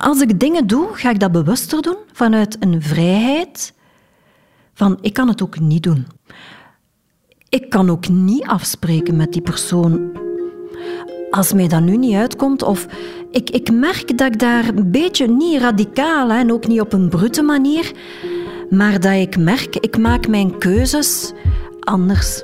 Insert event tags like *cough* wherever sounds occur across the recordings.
als ik dingen doe, ga ik dat bewuster doen vanuit een vrijheid van ik kan het ook niet doen. Ik kan ook niet afspreken met die persoon als mij dat nu niet uitkomt, of ik, ik merk dat ik daar een beetje niet radicaal en ook niet op een brute manier, maar dat ik merk, ik maak mijn keuzes anders.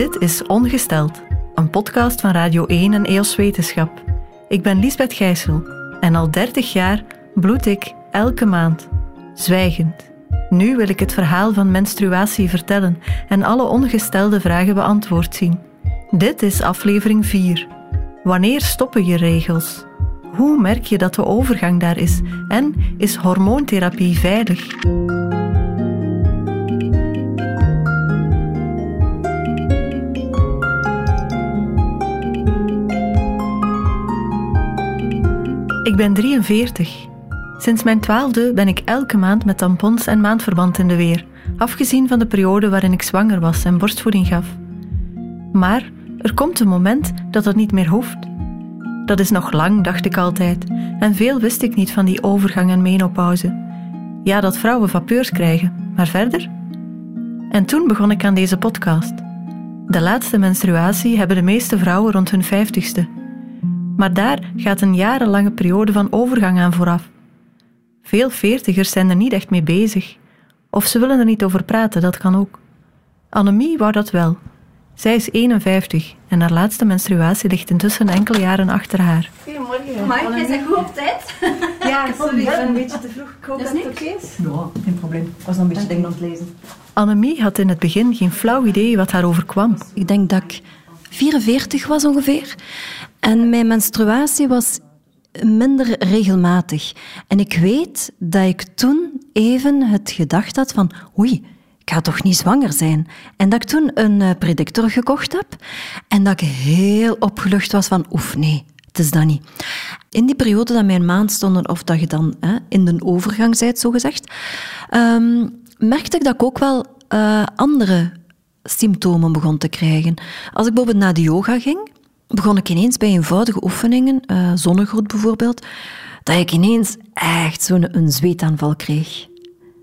Dit is Ongesteld, een podcast van Radio 1 en EOS Wetenschap. Ik ben Liesbeth Gijssel en al 30 jaar bloed ik elke maand, zwijgend. Nu wil ik het verhaal van menstruatie vertellen en alle ongestelde vragen beantwoord zien. Dit is aflevering 4. Wanneer stoppen je regels? Hoe merk je dat de overgang daar is? En is hormoontherapie veilig? Ben 43. Sinds mijn twaalfde ben ik elke maand met tampons en maandverband in de weer, afgezien van de periode waarin ik zwanger was en borstvoeding gaf. Maar er komt een moment dat dat niet meer hoeft. Dat is nog lang, dacht ik altijd, en veel wist ik niet van die overgang en menopauze. Ja, dat vrouwen vapeurs krijgen, maar verder? En toen begon ik aan deze podcast. De laatste menstruatie hebben de meeste vrouwen rond hun vijftigste. Maar daar gaat een jarenlange periode van overgang aan vooraf. Veel veertigers zijn er niet echt mee bezig. Of ze willen er niet over praten, dat kan ook. Annemie wou dat wel. Zij is 51 en haar laatste menstruatie ligt intussen enkele jaren achter haar. Goedemorgen. Maar is het goed op tijd? Ja, *laughs* sorry, ik ben een beetje te vroeg. Ik hoop dat, het oké is. Ja, geen probleem. Ik was nog een beetje dingen aan het lezen. Annemie had in het begin geen flauw idee wat haar overkwam. Ik denk dat ik 44 was ongeveer. En mijn menstruatie was minder regelmatig. En ik weet dat ik toen even het gedacht had van oei, ik ga toch niet zwanger zijn. En dat ik toen een eh, predictor gekocht heb en dat ik heel opgelucht was van oef, nee, het is dat niet. In die periode dat mijn maand stonden, of dat je dan hè, in de overgang bent, zogezegd, um, merkte ik dat ik ook wel uh, andere symptomen begon te krijgen. Als ik bijvoorbeeld naar de yoga ging, begon ik ineens bij eenvoudige oefeningen, uh, bijvoorbeeld, dat ik ineens echt zo'n een zweetaanval kreeg.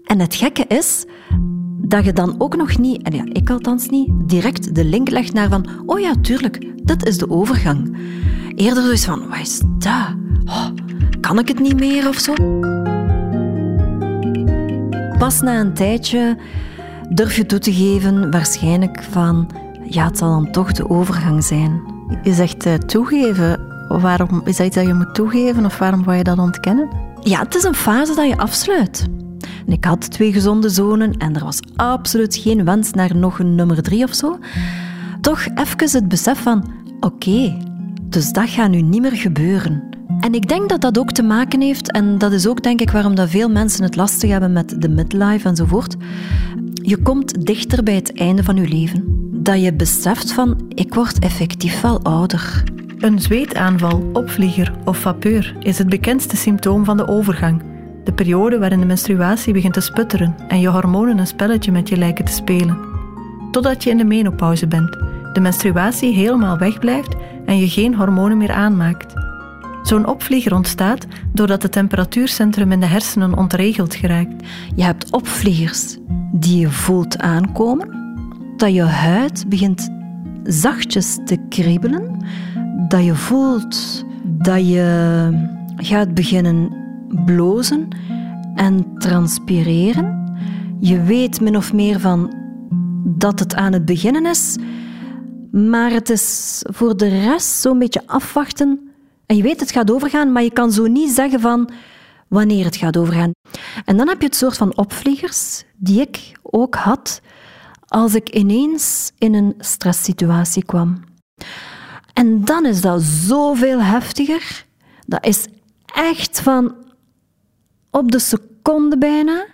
En het gekke is dat je dan ook nog niet, en ja, ik althans niet, direct de link legt naar van, oh ja, tuurlijk, dat is de overgang. Eerder zoiets van, wat is dat? Oh, kan ik het niet meer of zo? Pas na een tijdje durf je toe te geven, waarschijnlijk van, ja, het zal dan toch de overgang zijn. Je zegt uh, toegeven. Waarom, is dat iets dat je moet toegeven of waarom wou je dat ontkennen? Ja, het is een fase dat je afsluit. Ik had twee gezonde zonen en er was absoluut geen wens naar nog een nummer drie of zo. Toch even het besef van, oké, dus dat gaat nu niet meer gebeuren. En ik denk dat dat ook te maken heeft, en dat is ook denk ik waarom dat veel mensen het lastig hebben met de midlife enzovoort. Je komt dichter bij het einde van je leven dat je beseft van ik word effectief wel ouder. Een zweetaanval, opvlieger of vapeur is het bekendste symptoom van de overgang. De periode waarin de menstruatie begint te sputteren en je hormonen een spelletje met je lijken te spelen. Totdat je in de menopauze bent, de menstruatie helemaal wegblijft en je geen hormonen meer aanmaakt. Zo'n opvlieger ontstaat doordat het temperatuurcentrum in de hersenen ontregeld geraakt. Je hebt opvliegers die je voelt aankomen dat je huid begint zachtjes te kriebelen, dat je voelt dat je gaat beginnen blozen en transpireren. Je weet min of meer van dat het aan het beginnen is, maar het is voor de rest zo'n beetje afwachten. En je weet het gaat overgaan, maar je kan zo niet zeggen van wanneer het gaat overgaan. En dan heb je het soort van opvliegers die ik ook had, als ik ineens in een stresssituatie kwam. En dan is dat zoveel heftiger. Dat is echt van op de seconde bijna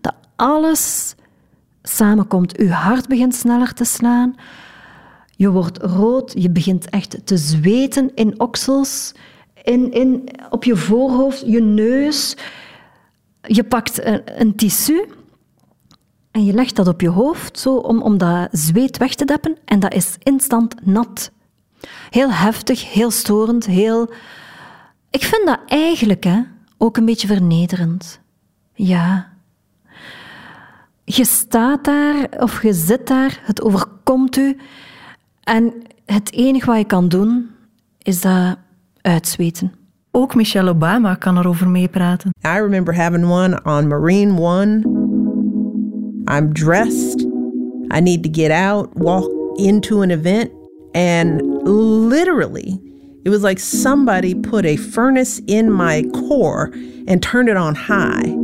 dat alles samenkomt. Uw hart begint sneller te slaan. Je wordt rood, je begint echt te zweten in oksels, in, in, op je voorhoofd, je neus. Je pakt een, een tissu en je legt dat op je hoofd zo om, om dat zweet weg te deppen en dat is instant nat. Heel heftig, heel storend, heel... Ik vind dat eigenlijk hè, ook een beetje vernederend. Ja. Je staat daar of je zit daar, het overkomt u en het enige wat je kan doen is dat uitzweten. Ook Michelle Obama kan erover meepraten. I remember having one on Marine One. I'm dressed. I need to get out, walk into an event, and literally, it was like somebody put a furnace in my core and turned it on high.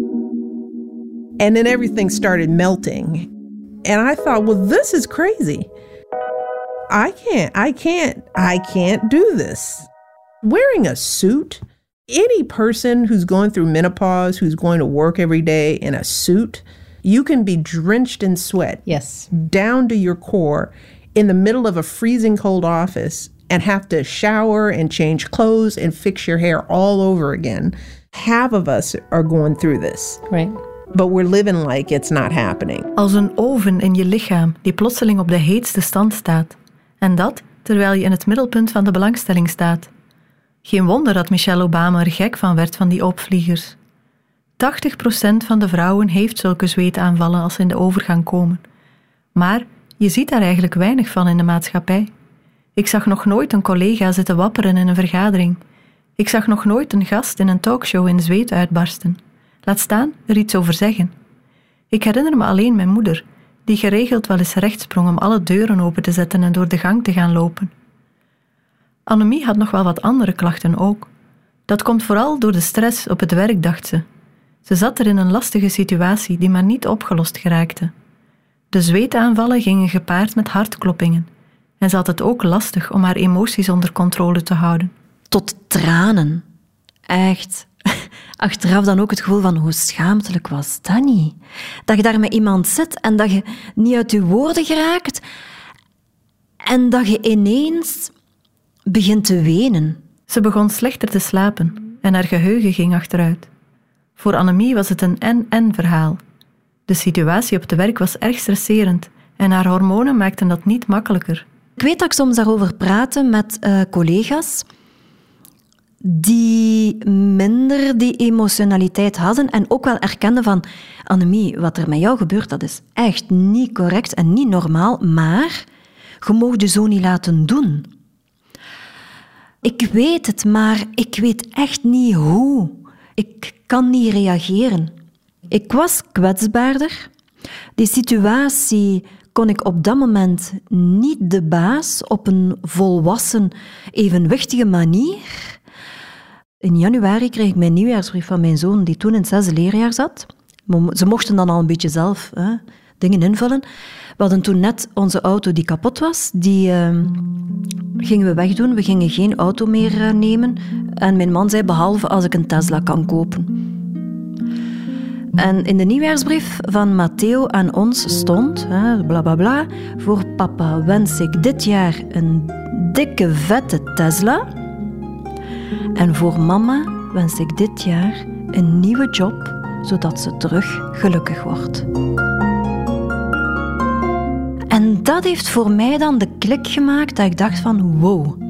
And then everything started melting. And I thought, well, this is crazy. I can't, I can't, I can't do this. Wearing a suit, any person who's going through menopause, who's going to work every day in a suit, you can be drenched in sweat. Yes. Down to your core in the middle of a freezing cold office and have to shower and change clothes and fix your hair all over again. Half of us are going through this. Right. But we're living like it's not happening. Als een oven in je lichaam die plotseling op de heetste stand staat. En dat terwijl je in het middelpunt van de belangstelling staat. Geen wonder dat Michelle Obama er gek van werd van die opvliegers. 80% van de vrouwen heeft zulke zweetaanvallen als ze in de overgang komen. Maar je ziet daar eigenlijk weinig van in de maatschappij. Ik zag nog nooit een collega zitten wapperen in een vergadering. Ik zag nog nooit een gast in een talkshow in zweet uitbarsten. Laat staan er iets over zeggen. Ik herinner me alleen mijn moeder, die geregeld wel eens recht sprong om alle deuren open te zetten en door de gang te gaan lopen. Annemie had nog wel wat andere klachten ook. Dat komt vooral door de stress op het werk, dacht ze. Ze zat er in een lastige situatie die maar niet opgelost geraakte. De zweetaanvallen gingen gepaard met hartkloppingen en ze had het ook lastig om haar emoties onder controle te houden. Tot tranen. Echt. *laughs* Achteraf dan ook het gevoel van hoe schaamtelijk was dat niet? Dat je daar met iemand zit en dat je niet uit je woorden geraakt en dat je ineens begint te wenen. Ze begon slechter te slapen en haar geheugen ging achteruit. Voor Annemie was het een en-en verhaal. De situatie op het werk was erg stresserend en haar hormonen maakten dat niet makkelijker. Ik weet dat ik soms daarover praatte met uh, collega's die minder die emotionaliteit hadden en ook wel erkenden van Annemie, wat er met jou gebeurt, dat is echt niet correct en niet normaal, maar je mag je zo niet laten doen. Ik weet het, maar ik weet echt niet hoe. Ik kan niet reageren. Ik was kwetsbaarder. Die situatie kon ik op dat moment niet de baas op een volwassen, evenwichtige manier. In januari kreeg ik mijn nieuwjaarsbrief van mijn zoon, die toen in het zesde leerjaar zat. Ze mochten dan al een beetje zelf hè, dingen invullen. We hadden toen net onze auto die kapot was, die uh, gingen we wegdoen. We gingen geen auto meer uh, nemen. En mijn man zei, behalve als ik een Tesla kan kopen. En in de nieuwjaarsbrief van Matteo aan ons stond, hè, bla bla bla, voor papa wens ik dit jaar een dikke vette Tesla. En voor mama wens ik dit jaar een nieuwe job, zodat ze terug gelukkig wordt. Dat heeft voor mij dan de klik gemaakt dat ik dacht van wow.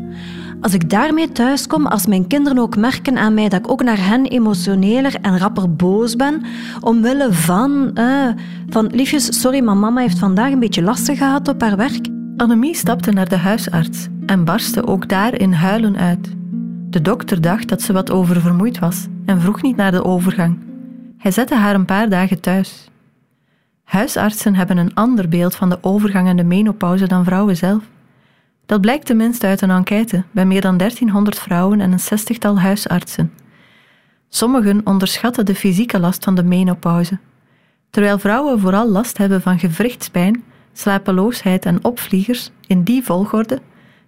Als ik daarmee thuiskom, als mijn kinderen ook merken aan mij dat ik ook naar hen emotioneler en rapper boos ben, omwille van, uh, van liefjes, sorry, maar mama heeft vandaag een beetje lastig gehad op haar werk. Annemie stapte naar de huisarts en barstte ook daar in huilen uit. De dokter dacht dat ze wat oververmoeid was en vroeg niet naar de overgang. Hij zette haar een paar dagen thuis. Huisartsen hebben een ander beeld van de overgang en de menopauze dan vrouwen zelf. Dat blijkt tenminste uit een enquête bij meer dan 1300 vrouwen en een zestigtal huisartsen. Sommigen onderschatten de fysieke last van de menopauze. Terwijl vrouwen vooral last hebben van gewrichtspijn, slapeloosheid en opvliegers in die volgorde,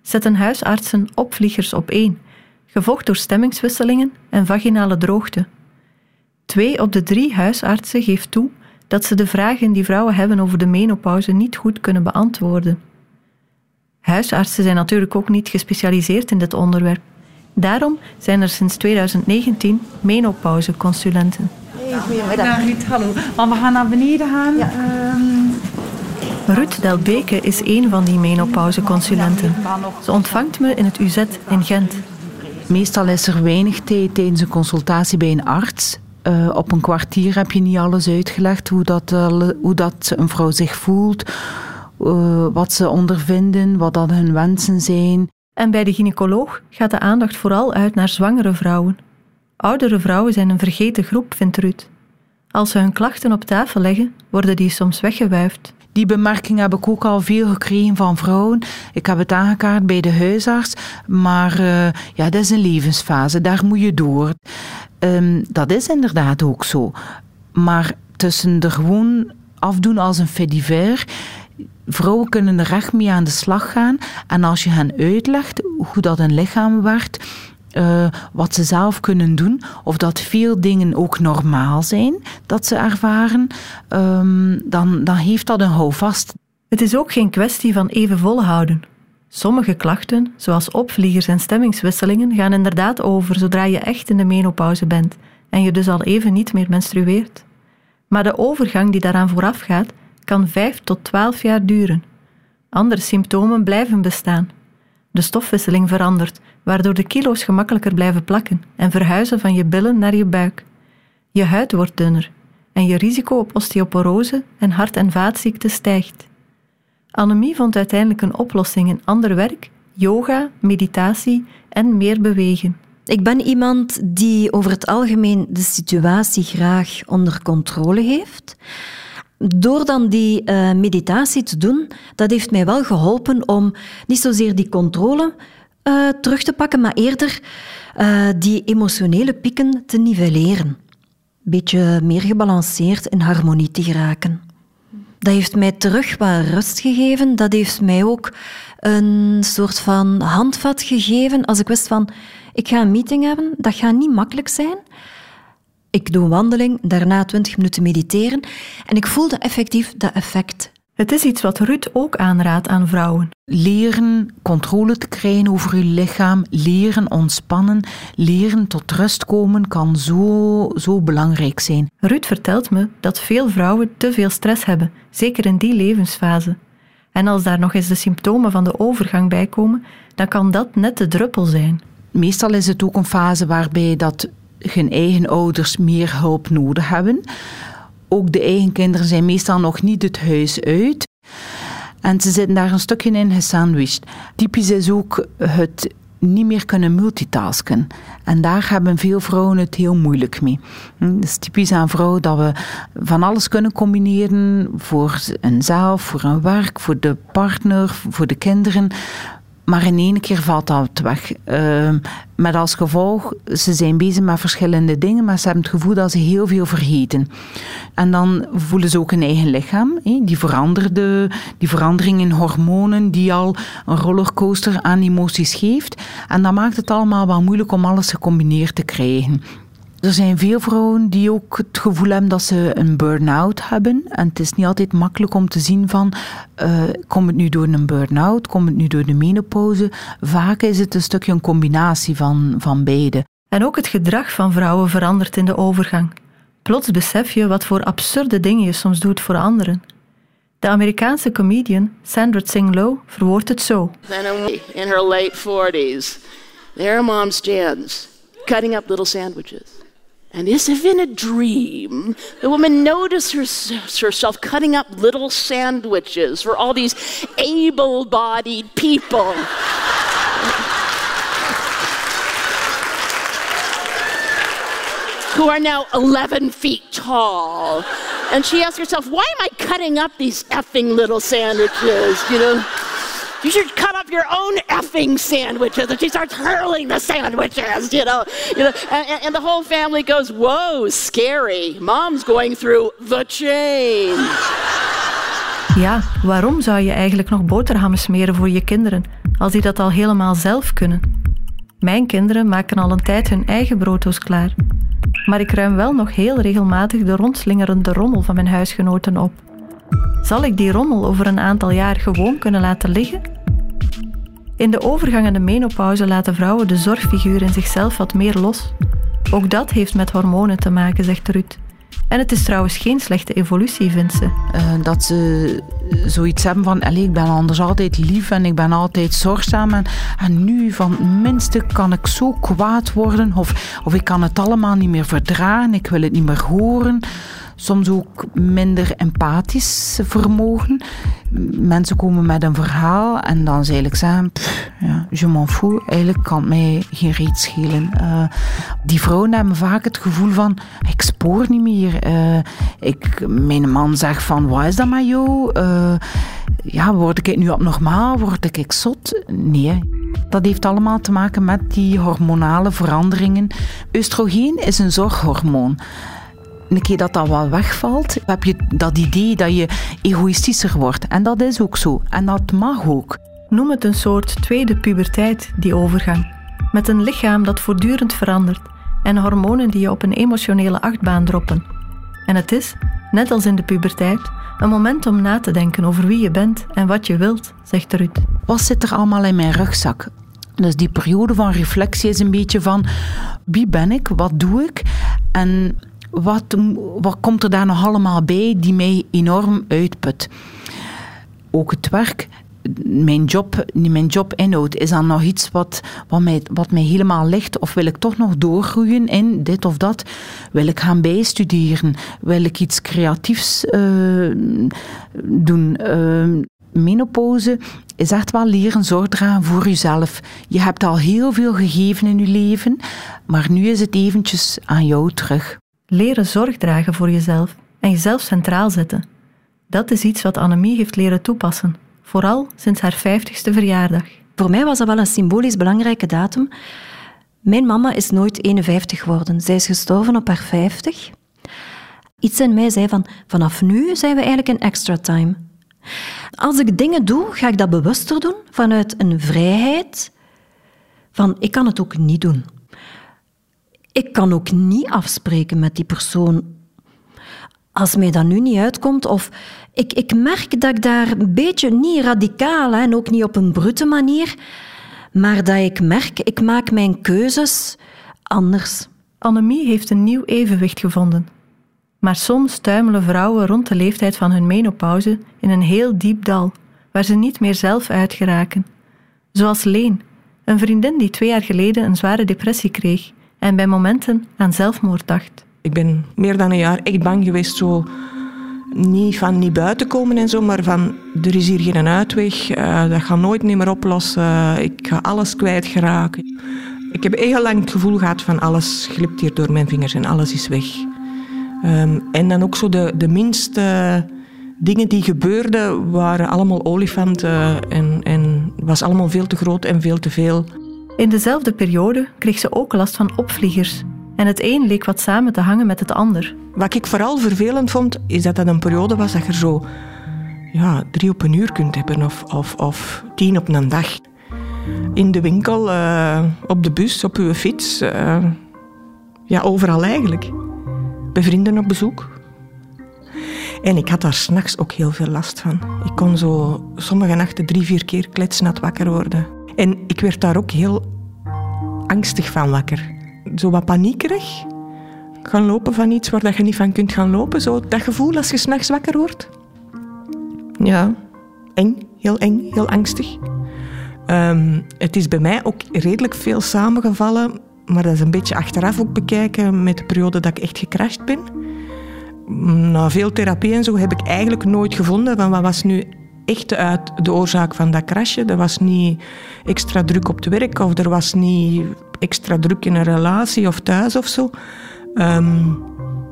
zetten huisartsen opvliegers op één, gevolgd door stemmingswisselingen en vaginale droogte. Twee op de drie huisartsen geeft toe dat ze de vragen die vrouwen hebben over de menopauze niet goed kunnen beantwoorden. Huisartsen zijn natuurlijk ook niet gespecialiseerd in dit onderwerp. Daarom zijn er sinds 2019 menopauzeconsulenten. Hey, goedemiddag. Ruud, hallo. Maar we gaan naar beneden gaan. Ja. Um... Ruud Delbeke is een van die menopauzeconsulenten. Ze ontvangt me in het UZ in Gent. Meestal is er weinig tijd tijdens een consultatie bij een arts. Uh, op een kwartier heb je niet alles uitgelegd hoe dat, uh, hoe dat een vrouw zich voelt, uh, wat ze ondervinden, wat dat hun wensen zijn. En bij de gynaecoloog gaat de aandacht vooral uit naar zwangere vrouwen. Oudere vrouwen zijn een vergeten groep, vindt Ruud. Als ze hun klachten op tafel leggen, worden die soms weggewuifd. Die bemerking heb ik ook al veel gekregen van vrouwen. Ik heb het aangekaart bij de huisarts, maar uh, ja, dat is een levensfase, daar moet je door. Um, dat is inderdaad ook zo. Maar tussen er gewoon afdoen als een fediver, vrouwen kunnen er recht mee aan de slag gaan. En als je hen uitlegt hoe dat een lichaam werkt, uh, wat ze zelf kunnen doen, of dat veel dingen ook normaal zijn dat ze ervaren, um, dan, dan heeft dat een houvast. Het is ook geen kwestie van even volhouden. Sommige klachten, zoals opvliegers en stemmingswisselingen, gaan inderdaad over zodra je echt in de menopauze bent en je dus al even niet meer menstrueert. Maar de overgang die daaraan vooraf gaat, kan 5 tot 12 jaar duren. Andere symptomen blijven bestaan. De stofwisseling verandert, waardoor de kilo's gemakkelijker blijven plakken en verhuizen van je billen naar je buik. Je huid wordt dunner en je risico op osteoporose en hart- en vaatziekten stijgt. Annemie vond uiteindelijk een oplossing in ander werk, yoga, meditatie en meer bewegen. Ik ben iemand die over het algemeen de situatie graag onder controle heeft. Door dan die uh, meditatie te doen, dat heeft mij wel geholpen om niet zozeer die controle uh, terug te pakken, maar eerder uh, die emotionele pieken te nivelleren. Beetje meer gebalanceerd in harmonie te geraken. Dat heeft mij terug wat rust gegeven. Dat heeft mij ook een soort van handvat gegeven. Als ik wist van, ik ga een meeting hebben, dat gaat niet makkelijk zijn. Ik doe een wandeling, daarna 20 minuten mediteren en ik voelde effectief dat effect. Het is iets wat Ruud ook aanraadt aan vrouwen. Leren controle te krijgen over je lichaam, leren ontspannen, leren tot rust komen kan zo, zo belangrijk zijn. Ruud vertelt me dat veel vrouwen te veel stress hebben, zeker in die levensfase. En als daar nog eens de symptomen van de overgang bij komen, dan kan dat net de druppel zijn. Meestal is het ook een fase waarbij dat hun eigen ouders meer hulp nodig hebben. Ook de eigen kinderen zijn meestal nog niet het huis uit. En ze zitten daar een stukje in gesandwiched. Typisch is ook het niet meer kunnen multitasken. En daar hebben veel vrouwen het heel moeilijk mee. Hm, het is typisch aan vrouwen dat we van alles kunnen combineren voor eenzelf, voor een werk, voor de partner, voor de kinderen. Maar in één keer valt dat weg. Uh, met als gevolg, ze zijn bezig met verschillende dingen, maar ze hebben het gevoel dat ze heel veel vergeten. En dan voelen ze ook een eigen lichaam. Die, veranderde, die verandering in hormonen, die al een rollercoaster aan emoties geeft. En dat maakt het allemaal wel moeilijk om alles gecombineerd te krijgen. Er zijn veel vrouwen die ook het gevoel hebben dat ze een burn-out hebben. En het is niet altijd makkelijk om te zien van, uh, komt het nu door een burn-out, komt het nu door de menopauze? Vaak is het een stukje een combinatie van, van beide. En ook het gedrag van vrouwen verandert in de overgang. Plots besef je wat voor absurde dingen je soms doet voor anderen. De Amerikaanse comedian Sandra Tsing Loh verwoordt het zo. In her late 40s, there mom's Jan's cutting up little sandwiches. And as if in a dream, the woman noticed herself cutting up little sandwiches for all these able bodied people. who are now 11 feet tall. And she asked herself, why am I cutting up these effing little sandwiches? You know? You should cut your own effing sandwiches. And she starts hurling the sandwiches, you know. You know and, and the whole goes, whoa, scary. Mom's going through the change. Ja, waarom zou je eigenlijk nog boterhammen smeren voor je kinderen, als die dat al helemaal zelf kunnen? Mijn kinderen maken al een tijd hun eigen broodjes klaar. Maar ik ruim wel nog heel regelmatig de rondslingerende rommel van mijn huisgenoten op. Zal ik die rommel over een aantal jaar gewoon kunnen laten liggen? In de overgang en de menopauze laten vrouwen de zorgfiguur in zichzelf wat meer los. Ook dat heeft met hormonen te maken, zegt Ruud. En het is trouwens geen slechte evolutie, vindt ze. Uh, dat ze zoiets hebben van, ik ben anders altijd lief en ik ben altijd zorgzaam. En, en nu van minste kan ik zo kwaad worden of, of ik kan het allemaal niet meer verdragen, ik wil het niet meer horen soms ook minder empathisch vermogen. Mensen komen met een verhaal en dan zei ik ja, je m'en fous, eigenlijk kan het mij geen reet schelen. Uh, die vrouwen hebben vaak het gevoel van, ik spoor niet meer. Uh, ik, mijn man zegt van, wat is dat met jou? Uh, ja, word ik nu abnormaal? Word ik zot? Nee. Dat heeft allemaal te maken met die hormonale veranderingen. Oestrogeen is een zorghormoon een keer dat dat wel wegvalt, heb je dat idee dat je egoïstischer wordt. En dat is ook zo. En dat mag ook. Noem het een soort tweede puberteit, die overgang. Met een lichaam dat voortdurend verandert en hormonen die je op een emotionele achtbaan droppen. En het is, net als in de puberteit, een moment om na te denken over wie je bent en wat je wilt, zegt Ruud. Wat zit er allemaal in mijn rugzak? Dus die periode van reflectie is een beetje van wie ben ik, wat doe ik en wat, wat komt er daar nog allemaal bij die mij enorm uitput? Ook het werk, mijn job, mijn jobinhoud, is dan nog iets wat, wat, mij, helemaal ligt? Of wil ik toch nog doorgroeien in dit of dat? Wil ik gaan bijstuderen? Wil ik iets creatiefs uh, doen? Uh, menopauze is echt wel leren zorg dragen voor jezelf. Je hebt al heel veel gegeven in je leven, maar nu is het eventjes aan jou terug. Leren zorg dragen voor jezelf en jezelf centraal zetten. Dat is iets wat Annemie heeft leren toepassen, vooral sinds haar 50ste verjaardag. Voor mij was dat wel een symbolisch belangrijke datum. Mijn mama is nooit 51 geworden. Zij is gestorven op haar 50. Iets in mij zei van, vanaf nu zijn we eigenlijk in extra time. Als ik dingen doe, ga ik dat bewuster doen, vanuit een vrijheid van ik kan het ook niet doen ik kan ook niet afspreken met die persoon. Als mij dat nu niet uitkomt, of ik, ik merk dat ik daar een beetje niet radicaal en ook niet op een brute manier, maar dat ik merk, ik maak mijn keuzes anders. Annemie heeft een nieuw evenwicht gevonden. Maar soms tuimelen vrouwen rond de leeftijd van hun menopauze in een heel diep dal, waar ze niet meer zelf uitgeraken. Zoals Leen, een vriendin die twee jaar geleden een zware depressie kreeg en bij momenten aan zelfmoord dacht. Ik ben meer dan een jaar echt bang geweest, zo niet van niet buiten komen en zo, maar van er is hier geen uitweg, uh, dat gaat nooit meer oplossen, ik ga alles kwijtgeraken. Ik heb heel lang het gevoel gehad van alles glipt hier door mijn vingers en alles is weg. Um, en dan ook zo de, de minste dingen die gebeurden waren allemaal olifanten en, en was allemaal veel te groot en veel te veel. In dezelfde periode kreeg ze ook last van opvliegers. En het een leek wat samen te hangen met het ander. Wat ik vooral vervelend vond, is dat dat een periode was dat je zo ja, drie op een uur kunt hebben of, of, of tien op een dag. In de winkel, uh, op de bus, op uw fiets. Uh, ja, overal eigenlijk. Bij vrienden op bezoek. En ik had daar s'nachts ook heel veel last van. Ik kon zo sommige nachten drie, vier keer kletsnat wakker worden. En ik werd daar ook heel angstig van wakker. Zo wat paniekerig. Gaan lopen van iets waar je niet van kunt gaan lopen. Zo dat gevoel als je s'nachts wakker wordt. Ja, eng. Heel eng, heel angstig. Um, het is bij mij ook redelijk veel samengevallen. Maar dat is een beetje achteraf ook bekijken met de periode dat ik echt gecrashed ben. Na veel therapie en zo heb ik eigenlijk nooit gevonden van wat was nu echt uit de oorzaak van dat crashen. Er was niet extra druk op het werk of er was niet extra druk in een relatie of thuis of zo. Um,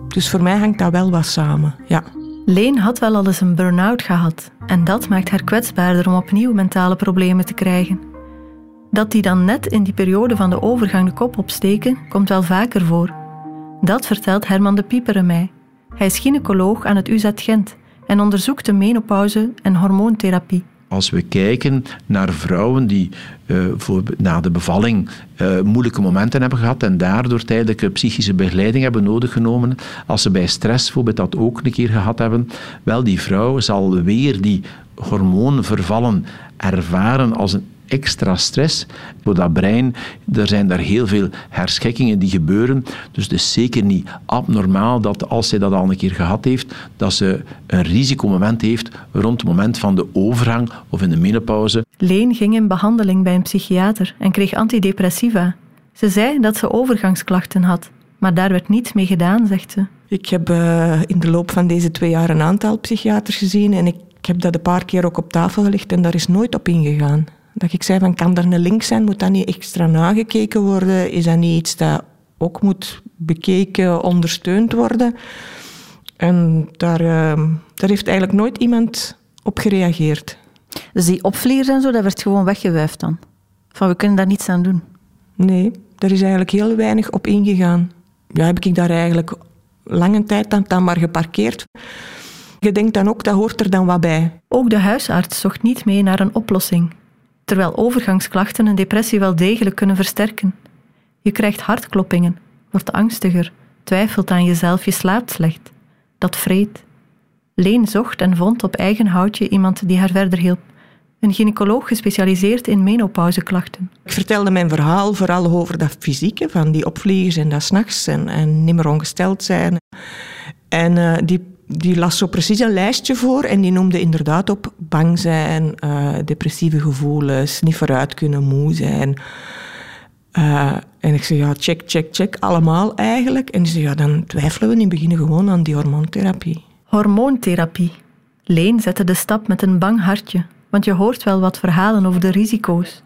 dus voor mij hangt dat wel wat samen, ja. Leen had wel al eens een burn-out gehad en dat maakt haar kwetsbaarder om opnieuw mentale problemen te krijgen. Dat die dan net in die periode van de overgang de kop opsteken, komt wel vaker voor. Dat vertelt Herman de Pieper mij. Hij is gynaecoloog aan het UZ Gent en onderzoekt de menopauze en hormoontherapie. Als we kijken naar vrouwen die uh, voor, na de bevalling uh, moeilijke momenten hebben gehad en daardoor tijdelijke psychische begeleiding hebben nodig genomen, als ze bij stress bijvoorbeeld dat ook een keer gehad hebben, wel, die vrouw zal weer die hormoonvervallen ervaren als een extra stress voor dat brein. Er zijn daar heel veel herschikkingen die gebeuren. Dus het is zeker niet abnormaal dat als zij dat al een keer gehad heeft, dat ze een risicomoment heeft rond het moment van de overgang of in de menopauze. Leen ging in behandeling bij een psychiater en kreeg antidepressiva. Ze zei dat ze overgangsklachten had, maar daar werd niets mee gedaan, zegt ze. Ik heb uh, in de loop van deze twee jaar een aantal psychiaters gezien en ik heb dat een paar keer ook op tafel gelegd en daar is nooit op ingegaan. Dat ik zei van, kan er een link zijn? Moet dat niet extra nagekeken worden? Is dat niet iets dat ook moet bekeken, ondersteund worden? En daar, uh, daar heeft eigenlijk nooit iemand op gereageerd. Dus die opvliegers en zo, dat werd gewoon weggewuifd dan? Van, we kunnen daar niets aan doen? Nee, daar is eigenlijk heel weinig op ingegaan. Ja, heb ik daar eigenlijk lange tijd dan, dan maar geparkeerd. Je denkt dan ook, dat hoort er dan wat bij. Ook de huisarts zocht niet mee naar een oplossing, terwijl overgangsklachten een depressie wel degelijk kunnen versterken. Je krijgt hartkloppingen, wordt angstiger, twijfelt aan jezelf, je slaapt slecht. Dat vreet. Leen zocht en vond op eigen houtje iemand die haar verder hielp. Een gynaecoloog gespecialiseerd in menopauzeklachten. Ik vertelde mijn verhaal vooral over dat fysieke, van die opvliegers en dat s'nachts en, en niet meer ongesteld zijn. En uh, die die las zo precies een lijstje voor en die noemde inderdaad op bang zijn, uh, depressieve gevoelens, niet vooruit kunnen, moe zijn. Uh, en ik zei, ja, check, check, check, allemaal eigenlijk. En die zei, ja, dan twijfelen we in het begin gewoon aan die hormoontherapie. Hormoontherapie. Leen zette de stap met een bang hartje, want je hoort wel wat verhalen over de risico's.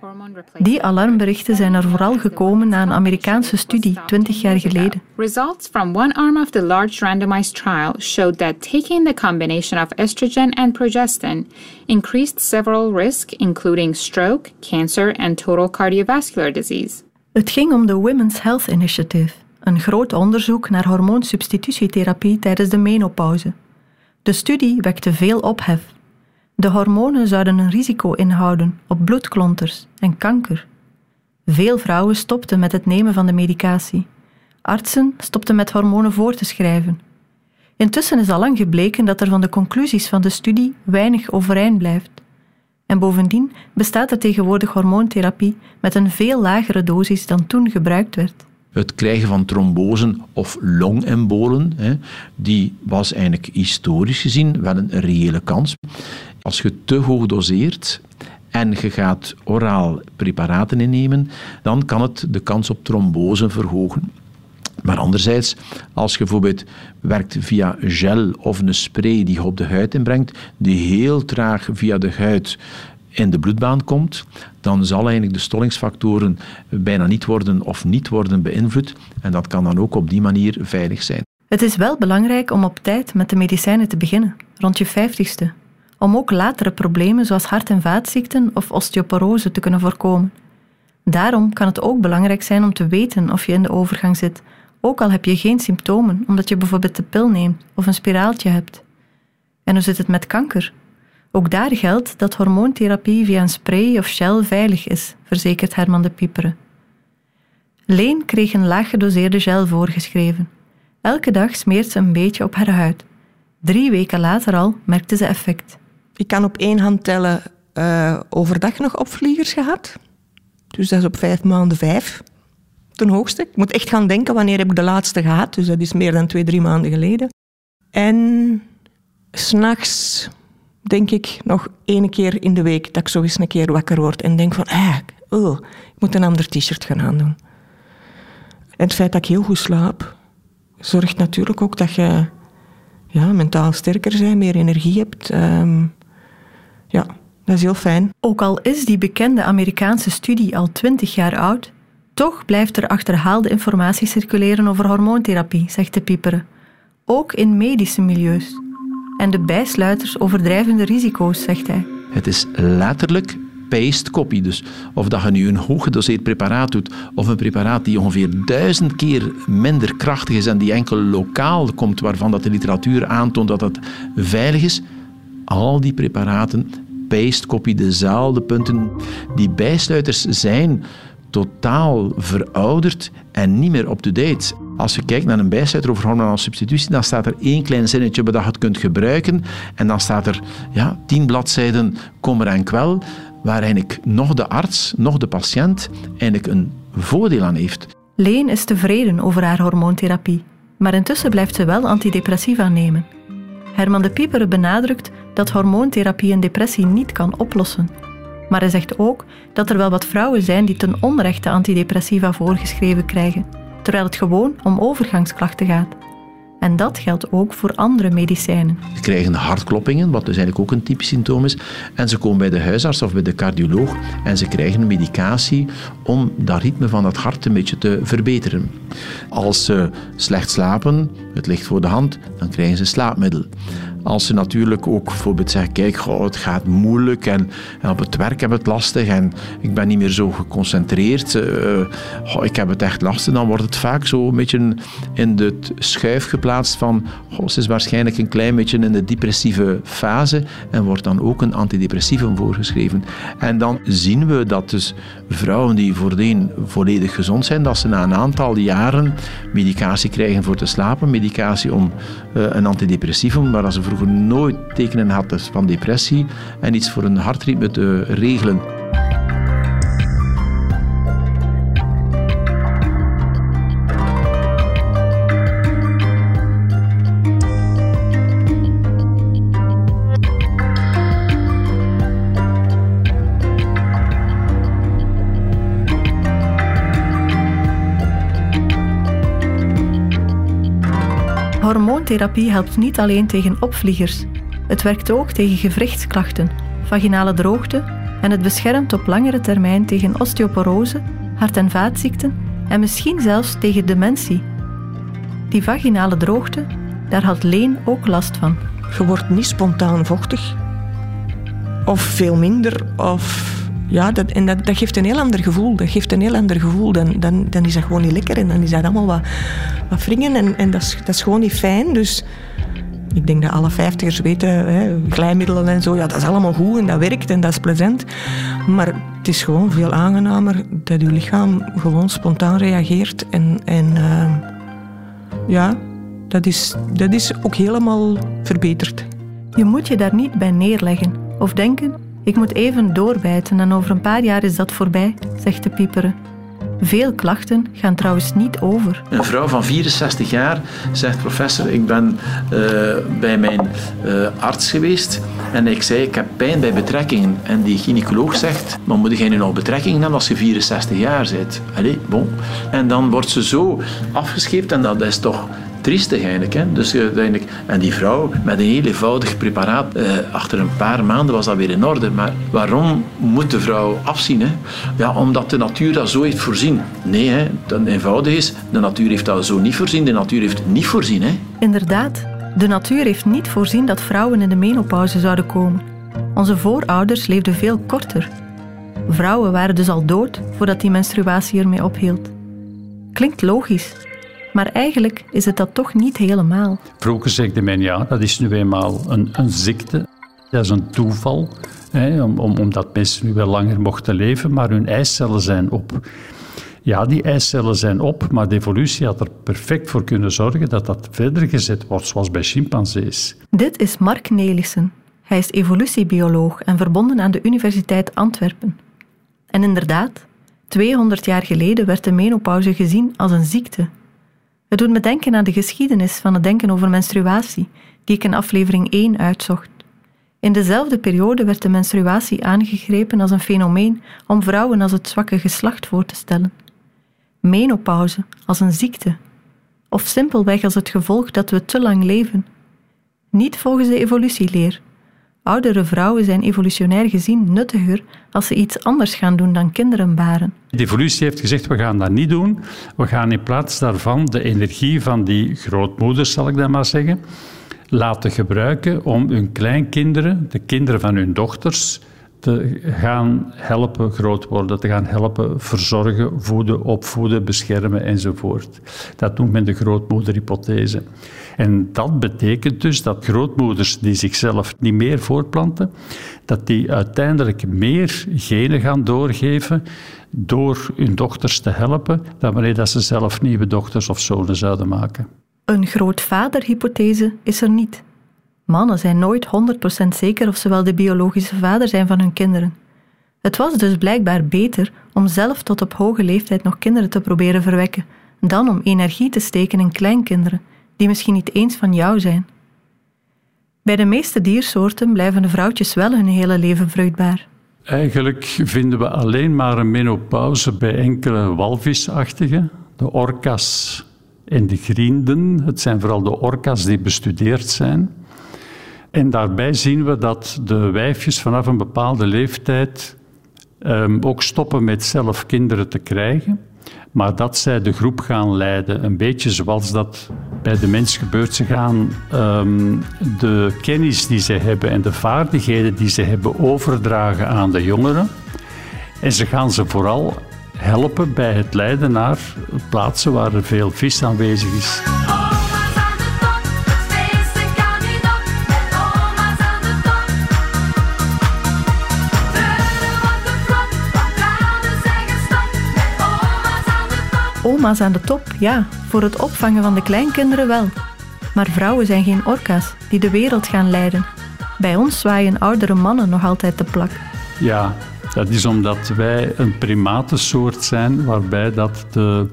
Die alarmberichten zijn er vooral gekomen na een Amerikaanse studie 20 jaar geleden. Results from one arm of the large randomized trial showed that taking the combination of estrogen and progestin increased several risks including stroke, cancer and total cardiovascular disease. Het ging om de Women's Health Initiative, een groot onderzoek naar hormoonsubstitutietherapie tijdens de menopauze. De studie wekte veel ophef de hormonen zouden een risico inhouden op bloedklonters en kanker. Veel vrouwen stopten met het nemen van de medicatie. Artsen stopten met hormonen voor te schrijven. Intussen is al lang gebleken dat er van de conclusies van de studie weinig overeind blijft. En bovendien bestaat er tegenwoordig hormoontherapie met een veel lagere dosis dan toen gebruikt werd het krijgen van trombosen of longembolen, hè, die was eigenlijk historisch gezien wel een reële kans. Als je te hoog doseert en je gaat oraal preparaten innemen, dan kan het de kans op trombose verhogen. Maar anderzijds, als je bijvoorbeeld werkt via gel of een spray die je op de huid inbrengt, die heel traag via de huid in de bloedbaan komt, dan zal eigenlijk de stollingsfactoren bijna niet worden of niet worden beïnvloed. En dat kan dan ook op die manier veilig zijn. Het is wel belangrijk om op tijd met de medicijnen te beginnen, rond je vijftigste, om ook latere problemen zoals hart- en vaatziekten of osteoporose te kunnen voorkomen. Daarom kan het ook belangrijk zijn om te weten of je in de overgang zit, ook al heb je geen symptomen, omdat je bijvoorbeeld de pil neemt of een spiraaltje hebt. En hoe zit het met kanker? Ook daar geldt dat hormoontherapie via een spray of gel veilig is, verzekert Herman de Pieperen. Leen kreeg een laag gedoseerde gel voorgeschreven. Elke dag smeert ze een beetje op haar huid. Drie weken later al merkte ze effect. Ik kan op één hand tellen uh, overdag nog opvliegers gehad. Dus dat is op vijf maanden vijf. Ten hoogste. Ik moet echt gaan denken wanneer heb ik de laatste gehad. Dus dat is meer dan twee, drie maanden geleden. En s'nachts denk ik nog één keer in de week dat ik zo eens een keer wakker word en denk van, ah, oh, ik moet een ander t-shirt gaan aandoen. En het feit dat ik heel goed slaap, zorgt natuurlijk ook dat je ja, mentaal sterker bent, meer energie hebt. Um, ja, dat is heel fijn. Ook al is die bekende Amerikaanse studie al twintig jaar oud, toch blijft er achterhaalde informatie circuleren over hormoontherapie, zegt de pieperen. Ook in medische milieus en de bijsluiters overdrijven de risico's, zegt hij. Het is letterlijk paste copy. Dus of dat je nu een hooggedoseerd preparaat doet of een preparaat die ongeveer duizend keer minder krachtig is en die enkel lokaal komt, waarvan dat de literatuur aantoont dat het veilig is, al die preparaten paste copy dezelfde punten. Die bijsluiters zijn totaal verouderd en niet meer up-to-date. Als je kijkt naar een bijsluiter over hormonale substitutie, dan staat er één klein zinnetje waar je het kunt gebruiken. En dan staat er ja, tien bladzijden kommer en kwel. waar eigenlijk nog de arts, nog de patiënt eigenlijk een voordeel aan heeft. Leen is tevreden over haar hormoontherapie, maar intussen blijft ze wel antidepressiva nemen. Herman de Pieperen benadrukt dat hormoontherapie een depressie niet kan oplossen. Maar hij zegt ook dat er wel wat vrouwen zijn die ten onrechte antidepressiva voorgeschreven krijgen, terwijl het gewoon om overgangsklachten gaat. En dat geldt ook voor andere medicijnen. Ze krijgen hartkloppingen, wat dus eigenlijk ook een typisch symptoom is. En ze komen bij de huisarts of bij de cardioloog en ze krijgen medicatie om dat ritme van het hart een beetje te verbeteren. Als ze slecht slapen, het ligt voor de hand, dan krijgen ze slaapmiddel. Als ze natuurlijk ook bijvoorbeeld zeggen, kijk, het gaat moeilijk en, op het werk heb het lastig en ik ben niet meer zo geconcentreerd, uh, ik heb het echt lastig, dan wordt het vaak zo een beetje in de schuif geplaatst van, ze is waarschijnlijk een klein beetje in de depressieve fase en wordt dan ook een antidepressivum voorgeschreven. En dan zien we dat dus vrouwen die voordien volledig gezond zijn, dat ze na een aantal jaren medicatie krijgen voor te slapen, medicatie om uh, een antidepressivum, als ze vroeger nooit tekenen had van depressie en iets voor een hartritme te regelen. Hormoontherapie helpt niet alleen tegen opvliegers. Het werkt ook tegen gewrichtsklachten, vaginale droogte en het beschermt op langere termijn tegen osteoporose, hart- en vaatziekten en misschien zelfs tegen dementie. Die vaginale droogte, daar had Leen ook last van. Je wordt niet spontaan vochtig. Of veel minder, of ja, dat, en dat, dat, geeft een heel ander gevoel. Dat geeft een heel ander gevoel. Dan, dan, dan is dat gewoon niet lekker en dan is dat allemaal wat, wat wringen en, en dat, is, dat is gewoon niet fijn. Dus ik denk dat alle vijftigers weten, hè, glijmiddelen en zo, ja, dat is allemaal goed en dat werkt en dat is plezant. Maar het is gewoon veel aangenamer dat je lichaam gewoon spontaan reageert. En, en uh, ja, dat is, dat is ook helemaal verbeterd. Je moet je daar niet bij neerleggen of denken ik moet even doorbijten en over een paar jaar is dat voorbij, zegt de pieperen. Veel klachten gaan trouwens niet over. Een vrouw van 64 jaar zegt: Professor, ik ben uh, bij mijn uh, arts geweest en ik zei: Ik heb pijn bij betrekkingen. En die gynaecoloog zegt: Maar moet jij nu nog betrekkingen hebben als je 64 jaar bent? Allee, bon. En dan wordt ze zo afgescheept en dat is toch triestig eigenlijk. Hè? Dus, uiteindelijk, en die vrouw met een heel eenvoudig preparaat, eh, achter een paar maanden was dat weer in orde. Maar waarom moet de vrouw afzien? Hè? Ja, omdat de natuur dat zo heeft voorzien. Nee, hè? dat eenvoudig is, de natuur heeft dat zo niet voorzien. De natuur heeft niet voorzien. Hè? Inderdaad, de natuur heeft niet voorzien dat vrouwen in de menopauze zouden komen. Onze voorouders leefden veel korter. Vrouwen waren dus al dood voordat die menstruatie ermee ophield. Klinkt logisch, maar eigenlijk is het dat toch niet helemaal. Vroeger zegde men ja, dat is nu eenmaal een, een ziekte. Dat is een toeval, hè, om, om, omdat mensen nu wel langer mochten leven, maar hun eicellen zijn op. Ja, die eicellen zijn op, maar de evolutie had er perfect voor kunnen zorgen dat dat verder gezet wordt, zoals bij chimpansees. Dit is Mark Nelissen. Hij is evolutiebioloog en verbonden aan de Universiteit Antwerpen. En inderdaad, 200 jaar geleden werd de menopauze gezien als een ziekte het doet me denken aan de geschiedenis van het denken over menstruatie, die ik in aflevering 1 uitzocht. In dezelfde periode werd de menstruatie aangegrepen als een fenomeen om vrouwen als het zwakke geslacht voor te stellen. Menopauze als een ziekte, of simpelweg als het gevolg dat we te lang leven. Niet volgens de evolutieleer, Oudere vrouwen zijn evolutionair gezien nuttiger als ze iets anders gaan doen dan kinderen baren. De evolutie heeft gezegd, we gaan dat niet doen. We gaan in plaats daarvan de energie van die grootmoeders, zal ik dat maar zeggen, laten gebruiken om hun kleinkinderen, de kinderen van hun dochters, te gaan helpen groot worden, te gaan helpen verzorgen, voeden, opvoeden, beschermen enzovoort. Dat noemt men de grootmoederhypothese. En dat betekent dus dat grootmoeders die zichzelf niet meer voortplanten, dat die uiteindelijk meer genen gaan doorgeven door hun dochters te helpen, dan wanneer dat ze zelf nieuwe dochters of zonen zouden maken. Een grootvaderhypothese is er niet. Mannen zijn nooit 100% zeker of ze wel de biologische vader zijn van hun kinderen. Het was dus blijkbaar beter om zelf tot op hoge leeftijd nog kinderen te proberen verwekken, dan om energie te steken in kleinkinderen, die misschien niet eens van jou zijn. Bij de meeste diersoorten blijven de vrouwtjes wel hun hele leven vruchtbaar. Eigenlijk vinden we alleen maar een menopauze bij enkele walvisachtigen, de orka's en de grienden. Het zijn vooral de orka's die bestudeerd zijn. En daarbij zien we dat de wijfjes vanaf een bepaalde leeftijd um, ook stoppen met zelf kinderen te krijgen, maar dat zij de groep gaan leiden. Een beetje zoals dat bij de mens gebeurt. Ze gaan um, de kennis die ze hebben en de vaardigheden die ze hebben overdragen aan de jongeren. En ze gaan ze vooral helpen bij het leiden naar plaatsen waar er veel vis aanwezig is. Oma's aan de top, ja, voor het opvangen van de kleinkinderen wel. Maar vrouwen zijn geen orka's die de wereld gaan leiden. Bij ons zwaaien oudere mannen nog altijd de plak. Ja, dat is omdat wij een primatensoort zijn waarbij dat de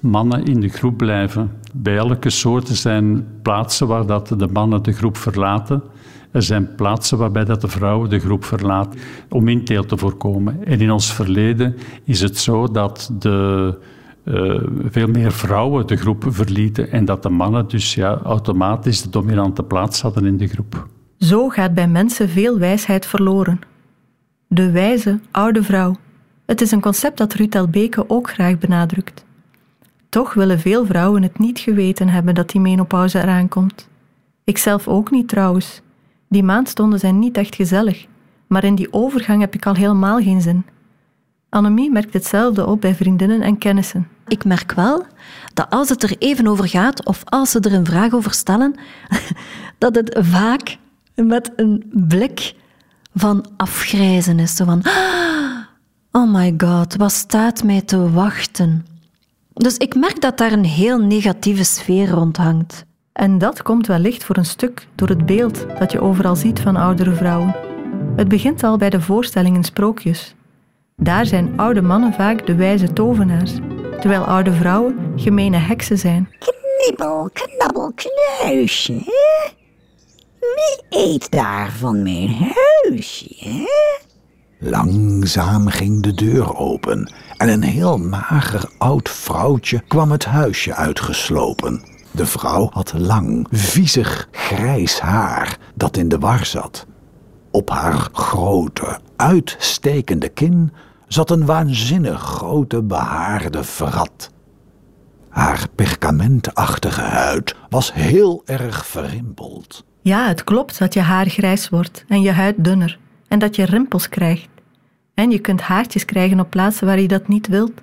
mannen in de groep blijven. Bij elke soort zijn plaatsen waar dat de mannen de groep verlaten. Er zijn plaatsen waarbij dat de vrouwen de groep verlaat om inteel te voorkomen. En in ons verleden is het zo dat de uh, veel meer vrouwen de groep verlieten en dat de mannen dus ja, automatisch de dominante plaats hadden in de groep. Zo gaat bij mensen veel wijsheid verloren. De wijze oude vrouw. Het is een concept dat Ruth Beke ook graag benadrukt. Toch willen veel vrouwen het niet geweten hebben dat die menopauze eraan komt. Ikzelf ook niet trouwens. Die maandstonden zijn niet echt gezellig, maar in die overgang heb ik al helemaal geen zin. Annemie merkt hetzelfde op bij vriendinnen en kennissen. Ik merk wel dat als het er even over gaat, of als ze er een vraag over stellen, *laughs* dat het vaak met een blik van afgrijzen is. Zo van, *gasps* oh my god, wat staat mij te wachten? Dus ik merk dat daar een heel negatieve sfeer rond hangt. En dat komt wellicht voor een stuk door het beeld dat je overal ziet van oudere vrouwen. Het begint al bij de voorstellingen sprookjes. Daar zijn oude mannen vaak de wijze tovenaars, terwijl oude vrouwen gemene heksen zijn. Knibbel, knabbel, knuisje. Wie eet daar van mijn huisje? Langzaam ging de deur open en een heel mager oud vrouwtje kwam het huisje uitgeslopen. De vrouw had lang, viezig, grijs haar dat in de war zat. Op haar grote, uitstekende kin zat een waanzinnig grote behaarde vrat. Haar perkamentachtige huid was heel erg verrimpeld. Ja, het klopt dat je haar grijs wordt en je huid dunner en dat je rimpels krijgt. En je kunt haartjes krijgen op plaatsen waar je dat niet wilt.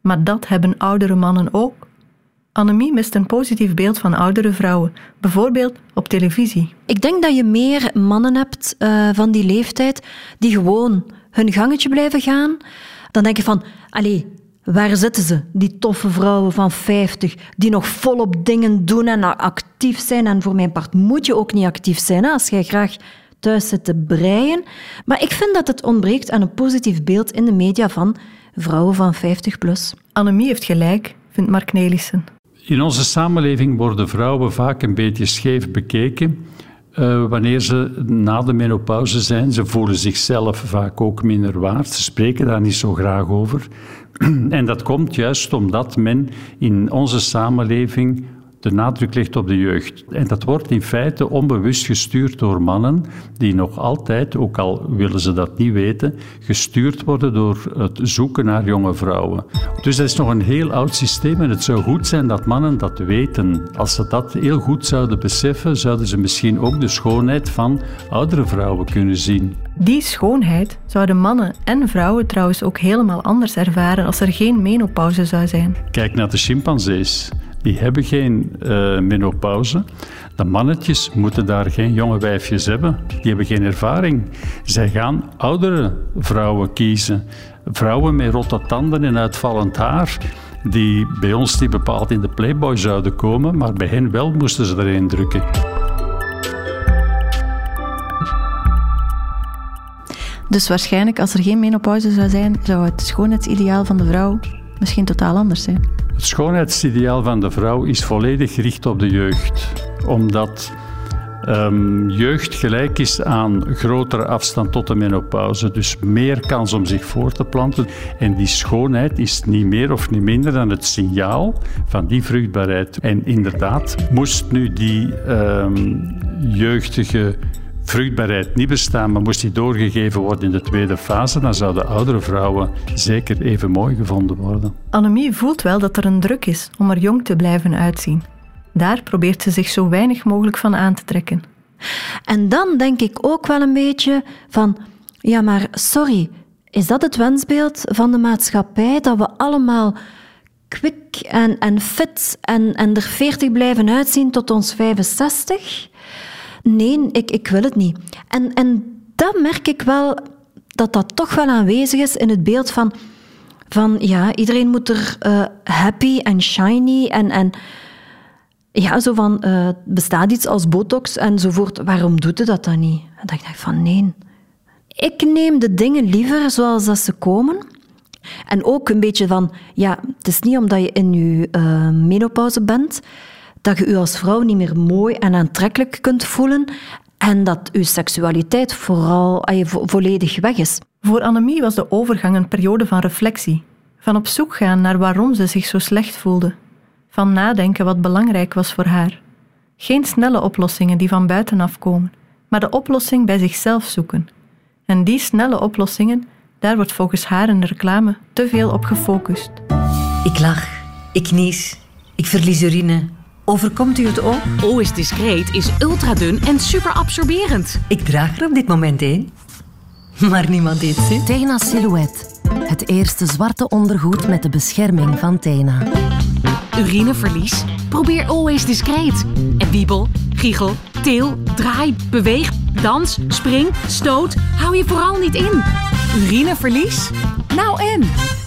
Maar dat hebben oudere mannen ook. Annemie mist een positief beeld van oudere vrouwen, bijvoorbeeld op televisie. Ik denk dat je meer mannen hebt uh, van die leeftijd die gewoon hun gangetje blijven gaan. Dan denk je van, allee, waar zitten ze? Die toffe vrouwen van 50 die nog volop dingen doen en actief zijn. En voor mijn part moet je ook niet actief zijn hè, als jij graag thuis zit te breien. Maar ik vind dat het ontbreekt aan een positief beeld in de media van vrouwen van 50 plus. Annemie heeft gelijk, vindt Mark Nelissen. In onze samenleving worden vrouwen vaak een beetje scheef bekeken. Uh, wanneer ze na de menopauze zijn, ze voelen zichzelf vaak ook minder waard. Ze spreken daar niet zo graag over. *clears throat* en dat komt juist omdat men in onze samenleving de nadruk ligt op de jeugd. En dat wordt in feite onbewust gestuurd door mannen die nog altijd, ook al willen ze dat niet weten, gestuurd worden door het zoeken naar jonge vrouwen. Dus dat is nog een heel oud systeem en het zou goed zijn dat mannen dat weten. Als ze dat heel goed zouden beseffen, zouden ze misschien ook de schoonheid van oudere vrouwen kunnen zien. Die schoonheid zouden mannen en vrouwen trouwens ook helemaal anders ervaren als er geen menopauze zou zijn. Kijk naar de chimpansees die hebben geen uh, menopauze. De mannetjes moeten daar geen jonge wijfjes hebben. Die hebben geen ervaring. Zij gaan oudere vrouwen kiezen. Vrouwen met rotte tanden en uitvallend haar. Die bij ons niet bepaald in de Playboy zouden komen, maar bij hen wel moesten ze erin drukken. Dus waarschijnlijk, als er geen menopauze zou zijn, zou het schoonheidsideaal van de vrouw misschien totaal anders zijn. Het schoonheidsideaal van de vrouw is volledig gericht op de jeugd. Omdat um, jeugd gelijk is aan grotere afstand tot de menopauze. Dus meer kans om zich voor te planten. En die schoonheid is niet meer of niet minder dan het signaal van die vruchtbaarheid. En inderdaad, moest nu die um, jeugdige vruchtbaarheid niet bestaan, maar moest die doorgegeven worden in de tweede fase, dan zouden oudere vrouwen zeker even mooi gevonden worden. Annemie voelt wel dat er een druk is om er jong te blijven uitzien. Daar probeert ze zich zo weinig mogelijk van aan te trekken. En dan denk ik ook wel een beetje van, ja maar sorry, is dat het wensbeeld van de maatschappij dat we allemaal kwik en, en fit en, en er 40 blijven uitzien tot ons 65? Nee, ik, ik wil het niet. En, en dat merk ik wel dat dat toch wel aanwezig is in het beeld van, van ja, iedereen moet er uh, happy en shiny en, en ja, zo van, uh, bestaat iets als botox enzovoort, waarom doet u dat dan niet? En dan dacht ik van, nee. Ik neem de dingen liever zoals dat ze komen. En ook een beetje van, ja, het is niet omdat je in je uh, menopauze bent, dat je je als vrouw niet meer mooi en aantrekkelijk kunt voelen en dat je seksualiteit vooral je volledig weg is. Voor Annemie was de overgang een periode van reflectie, van op zoek gaan naar waarom ze zich zo slecht voelde, van nadenken wat belangrijk was voor haar. Geen snelle oplossingen die van buitenaf komen, maar de oplossing bij zichzelf zoeken. En die snelle oplossingen, daar wordt volgens haar in de reclame te veel op gefocust. Ik lach, ik nies, ik verlies urine, Overkomt u het ook? OS Discreet is ultradun en super absorberend. Ik draag er op dit moment één. Maar niemand eet ze. Tena Silhouette. Het eerste zwarte ondergoed met de bescherming van Tena. Urineverlies? Probeer Always Discreet. En wiebel, giegel, til, draai, beweeg, dans, spring, stoot. Hou je vooral niet in. Urineverlies? Nou en?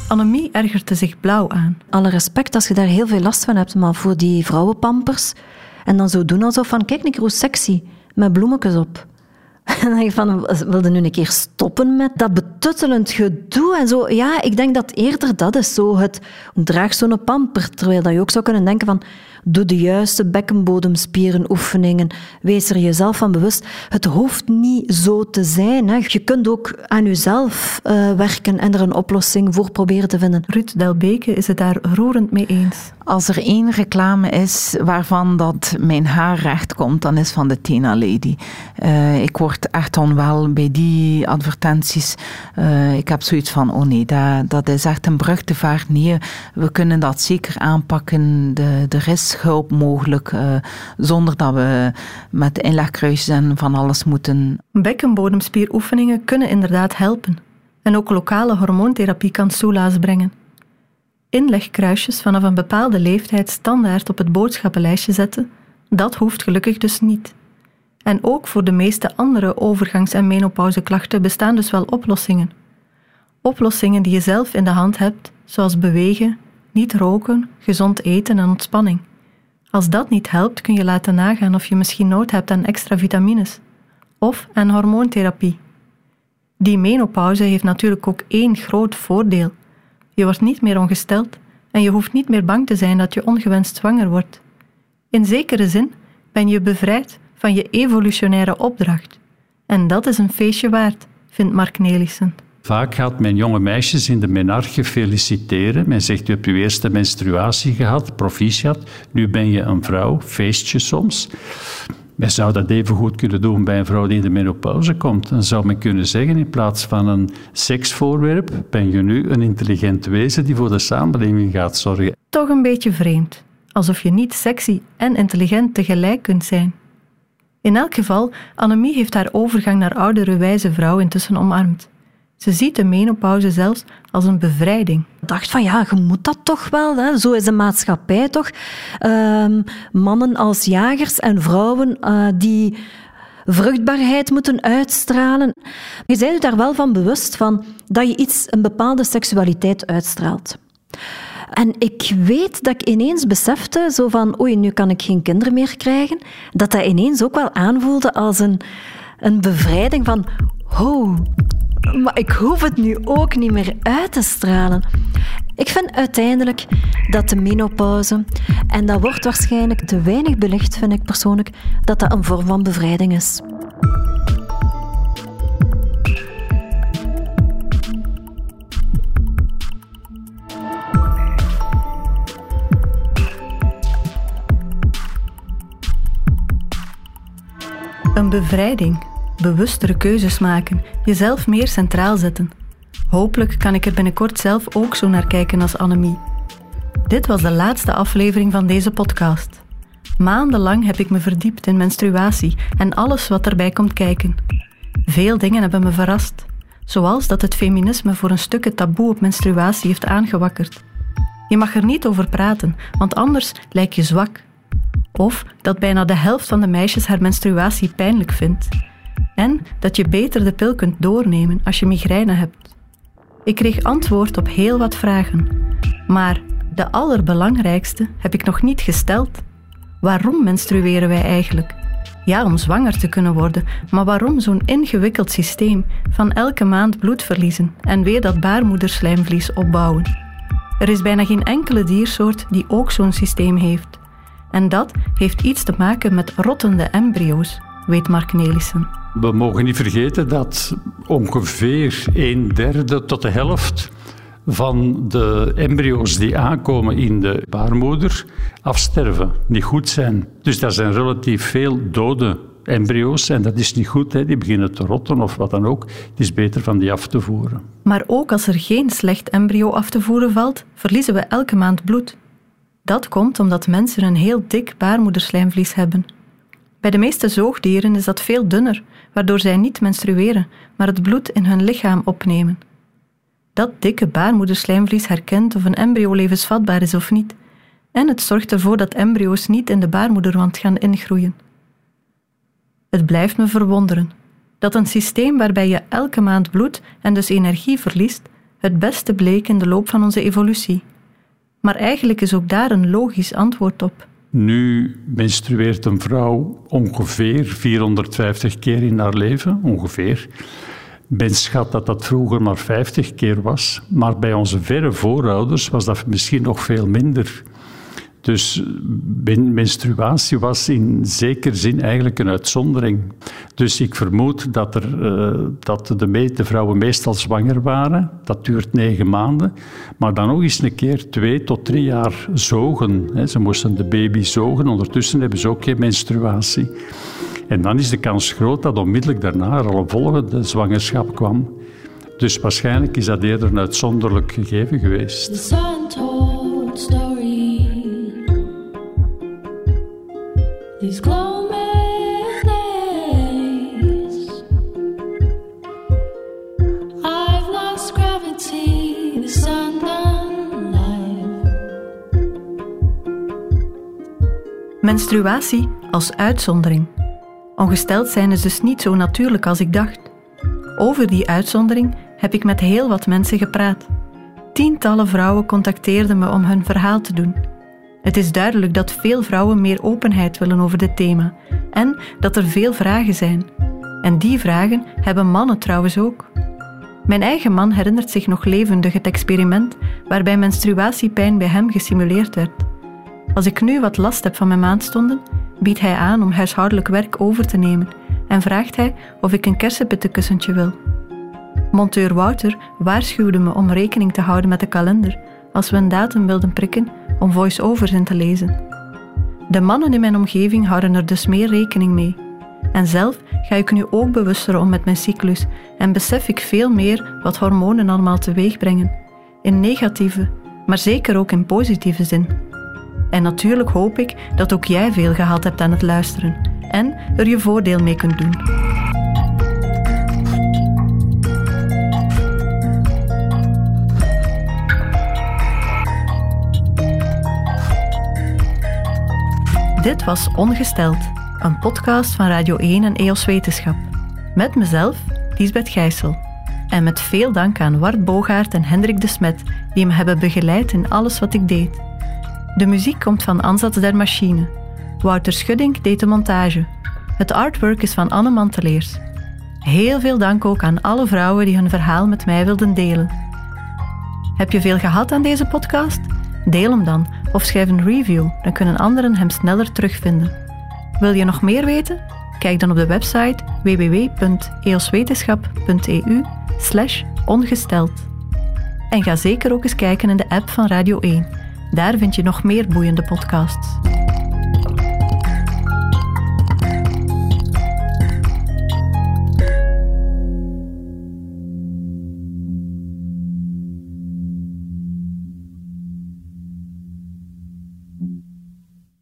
Annemie ergerde zich blauw aan. Alle respect als je daar heel veel last van hebt, maar voor die vrouwenpampers. En dan zo doen alsof van, kijk, ik hoe sexy, met bloemetjes op. *laughs* En dan denk je van, wilde nu een keer stoppen met dat betuttelend gedoe en zo. Ja, ik denk dat eerder dat is zo het, draag zo'n pamper. Terwijl dat je ook zou kunnen denken van, Doe de juiste bekkenbodemspieren oefeningen. Wees er jezelf van bewust. Het hoeft niet zo te zijn. Hè. Je kunt ook aan jezelf uh, werken en er een oplossing voor proberen te vinden. Ruud Delbeke is het daar roerend mee eens. Als er één reclame is waarvan dat mijn haar recht komt, dan is van de Tena Lady. Uh, ik word echt onwel bij die advertenties. Uh, ik heb zoiets van, oh nee, dat, dat is echt een brug te vaart. Nee, we kunnen dat zeker aanpakken. De, er is hulp mogelijk, uh, zonder dat we met inlegkruisjes en van alles moeten. Bekkenbodemspieroefeningen kunnen inderdaad helpen. En ook lokale hormoontherapie kan soelaas brengen. Inlegkruisjes vanaf een bepaalde leeftijd standaard op het boodschappenlijstje zetten, dat hoeft gelukkig dus niet. En ook voor de meeste andere overgangs- en menopauzeklachten bestaan dus wel oplossingen. Oplossingen die je zelf in de hand hebt, zoals bewegen, niet roken, gezond eten en ontspanning. Als dat niet helpt, kun je laten nagaan of je misschien nood hebt aan extra vitamines of aan hormoontherapie. Die menopauze heeft natuurlijk ook één groot voordeel. Je wordt niet meer ongesteld en je hoeft niet meer bang te zijn dat je ongewenst zwanger wordt. In zekere zin ben je bevrijd van je evolutionaire opdracht. En dat is een feestje waard, vindt Mark Nelissen. Vaak gaat men jonge meisjes in de menarche feliciteren. Men zegt, u hebt uw eerste menstruatie gehad, proficiat. Nu ben je een vrouw, feestje soms. Men zou dat even goed kunnen doen bij een vrouw die in de menopauze komt. Dan zou men kunnen zeggen, in plaats van een seksvoorwerp, ben je nu een intelligent wezen die voor de samenleving gaat zorgen. Toch een beetje vreemd. Alsof je niet sexy en intelligent tegelijk kunt zijn. In elk geval, Annemie heeft haar overgang naar oudere wijze vrouw intussen omarmd. Ze ziet de menopauze zelfs als een bevrijding. Ik dacht van ja, je moet dat toch wel. Hè? Zo is de maatschappij toch. Um, mannen als jagers en vrouwen uh, die vruchtbaarheid moeten uitstralen. Je bent je daar wel van bewust van dat je iets, een bepaalde seksualiteit uitstraalt. En ik weet dat ik ineens besefte, zo van oei, nu kan ik geen kinderen meer krijgen, dat dat ineens ook wel aanvoelde als een, een bevrijding van, oh, Maar ik hoef het nu ook niet meer uit te stralen. Ik vind uiteindelijk dat de menopauze, en dat wordt waarschijnlijk te weinig belicht, vind ik persoonlijk, dat dat een vorm van bevrijding is. Een bevrijding, bewustere keuzes maken, jezelf meer centraal zetten. Hopelijk kan ik er binnenkort zelf ook zo naar kijken als Annemie. Dit was de laatste aflevering van deze podcast. Maandenlang heb ik me verdiept in menstruatie en alles wat erbij komt kijken. Veel dingen hebben me verrast, zoals dat het feminisme voor een stuk het taboe op menstruatie heeft aangewakkerd. Je mag er niet over praten, want anders lijk je zwak. Of dat bijna de helft van de meisjes haar menstruatie pijnlijk vindt. En dat je beter de pil kunt doornemen als je migraine hebt. Ik kreeg antwoord op heel wat vragen. Maar de allerbelangrijkste heb ik nog niet gesteld. Waarom menstrueren wij eigenlijk? Ja, om zwanger te kunnen worden, maar waarom zo'n ingewikkeld systeem van elke maand bloed verliezen en weer dat baarmoederslijmvlies opbouwen? Er is bijna geen enkele diersoort die ook zo'n systeem heeft. En dat heeft iets te maken met rottende embryo's, weet Mark Nelissen. We mogen niet vergeten dat ongeveer een derde tot de helft van de embryo's die aankomen in de baarmoeder afsterven, niet goed zijn. Dus dat zijn relatief veel dode embryo's en dat is niet goed. Hè. Die beginnen te rotten of wat dan ook. Het is beter van die af te voeren. Maar ook als er geen slecht embryo af te voeren valt, verliezen we elke maand bloed. Dat komt omdat mensen een heel dik baarmoederslijmvlies hebben. Bij de meeste zoogdieren is dat veel dunner, waardoor zij niet menstrueren, maar het bloed in hun lichaam opnemen. Dat dikke baarmoederslijmvlies herkent of een embryo levensvatbaar is of niet, en het zorgt ervoor dat embryo's niet in de baarmoederwand gaan ingroeien. Het blijft me verwonderen dat een systeem waarbij je elke maand bloed en dus energie verliest, het beste bleek in de loop van onze evolutie. Maar eigenlijk is ook daar een logisch antwoord op. Nu menstrueert een vrouw ongeveer 450 keer in haar leven, ongeveer. Men schat dat dat vroeger maar 50 keer was, maar bij onze verre voorouders was dat misschien nog veel minder. Dus menstruatie was in zekere zin eigenlijk een uitzondering. Dus ik vermoed dat, er, uh, dat de, meeste vrouwen meestal zwanger waren. Dat duurt negen maanden. Maar dan nog eens een keer twee tot drie jaar zogen. Ze moesten de baby zogen. Ondertussen hebben ze ook geen menstruatie. En dan is de kans groot dat onmiddellijk daarna er al een volgende zwangerschap kwam. Dus waarschijnlijk is dat eerder een uitzonderlijk gegeven geweest. Menstruatie als uitzondering. Ongesteld zijn is dus niet zo natuurlijk als ik dacht. Over die uitzondering heb ik met heel wat mensen gepraat. Tientallen vrouwen contacteerden me om hun verhaal te doen. Het is duidelijk dat veel vrouwen meer openheid willen over dit thema en dat er veel vragen zijn. En die vragen hebben mannen trouwens ook. Mijn eigen man herinnert zich nog levendig het experiment waarbij menstruatiepijn bij hem gesimuleerd werd. Als ik nu wat last heb van mijn maandstonden, biedt hij aan om huishoudelijk werk over te nemen en vraagt hij of ik een kersenpittenkussentje wil. Monteur Wouter waarschuwde me om rekening te houden met de kalender als we een datum wilden prikken om voice-overs in te lezen. De mannen in mijn omgeving houden er dus meer rekening mee. En zelf ga ik nu ook bewuster om met mijn cyclus en besef ik veel meer wat hormonen allemaal teweeg brengen. In negatieve, maar zeker ook in positieve zin. En natuurlijk hoop ik dat ook jij veel gehad hebt aan het luisteren en er je voordeel mee kunt doen. Dit was Ongesteld, een podcast van Radio 1 en EOS Wetenschap. Met mezelf, Lisbeth Gijssel. En met veel dank aan Wart Bogaert en Hendrik de Smet, die me hebben begeleid in alles wat ik deed. De muziek komt van Ansatz der Machine. Wouter Schudding deed de montage. Het artwork is van Anne Manteleers. Heel veel dank ook aan alle vrouwen die hun verhaal met mij wilden delen. Heb je veel gehad aan deze podcast? Deel hem dan of schrijf een review, dan kunnen anderen hem sneller terugvinden. Wil je nog meer weten? Kijk dan op de website www.eoswetenschap.eu ongesteld. En ga zeker ook eens kijken in de app van Radio 1. Daar vind je nog meer boeiende podcasts.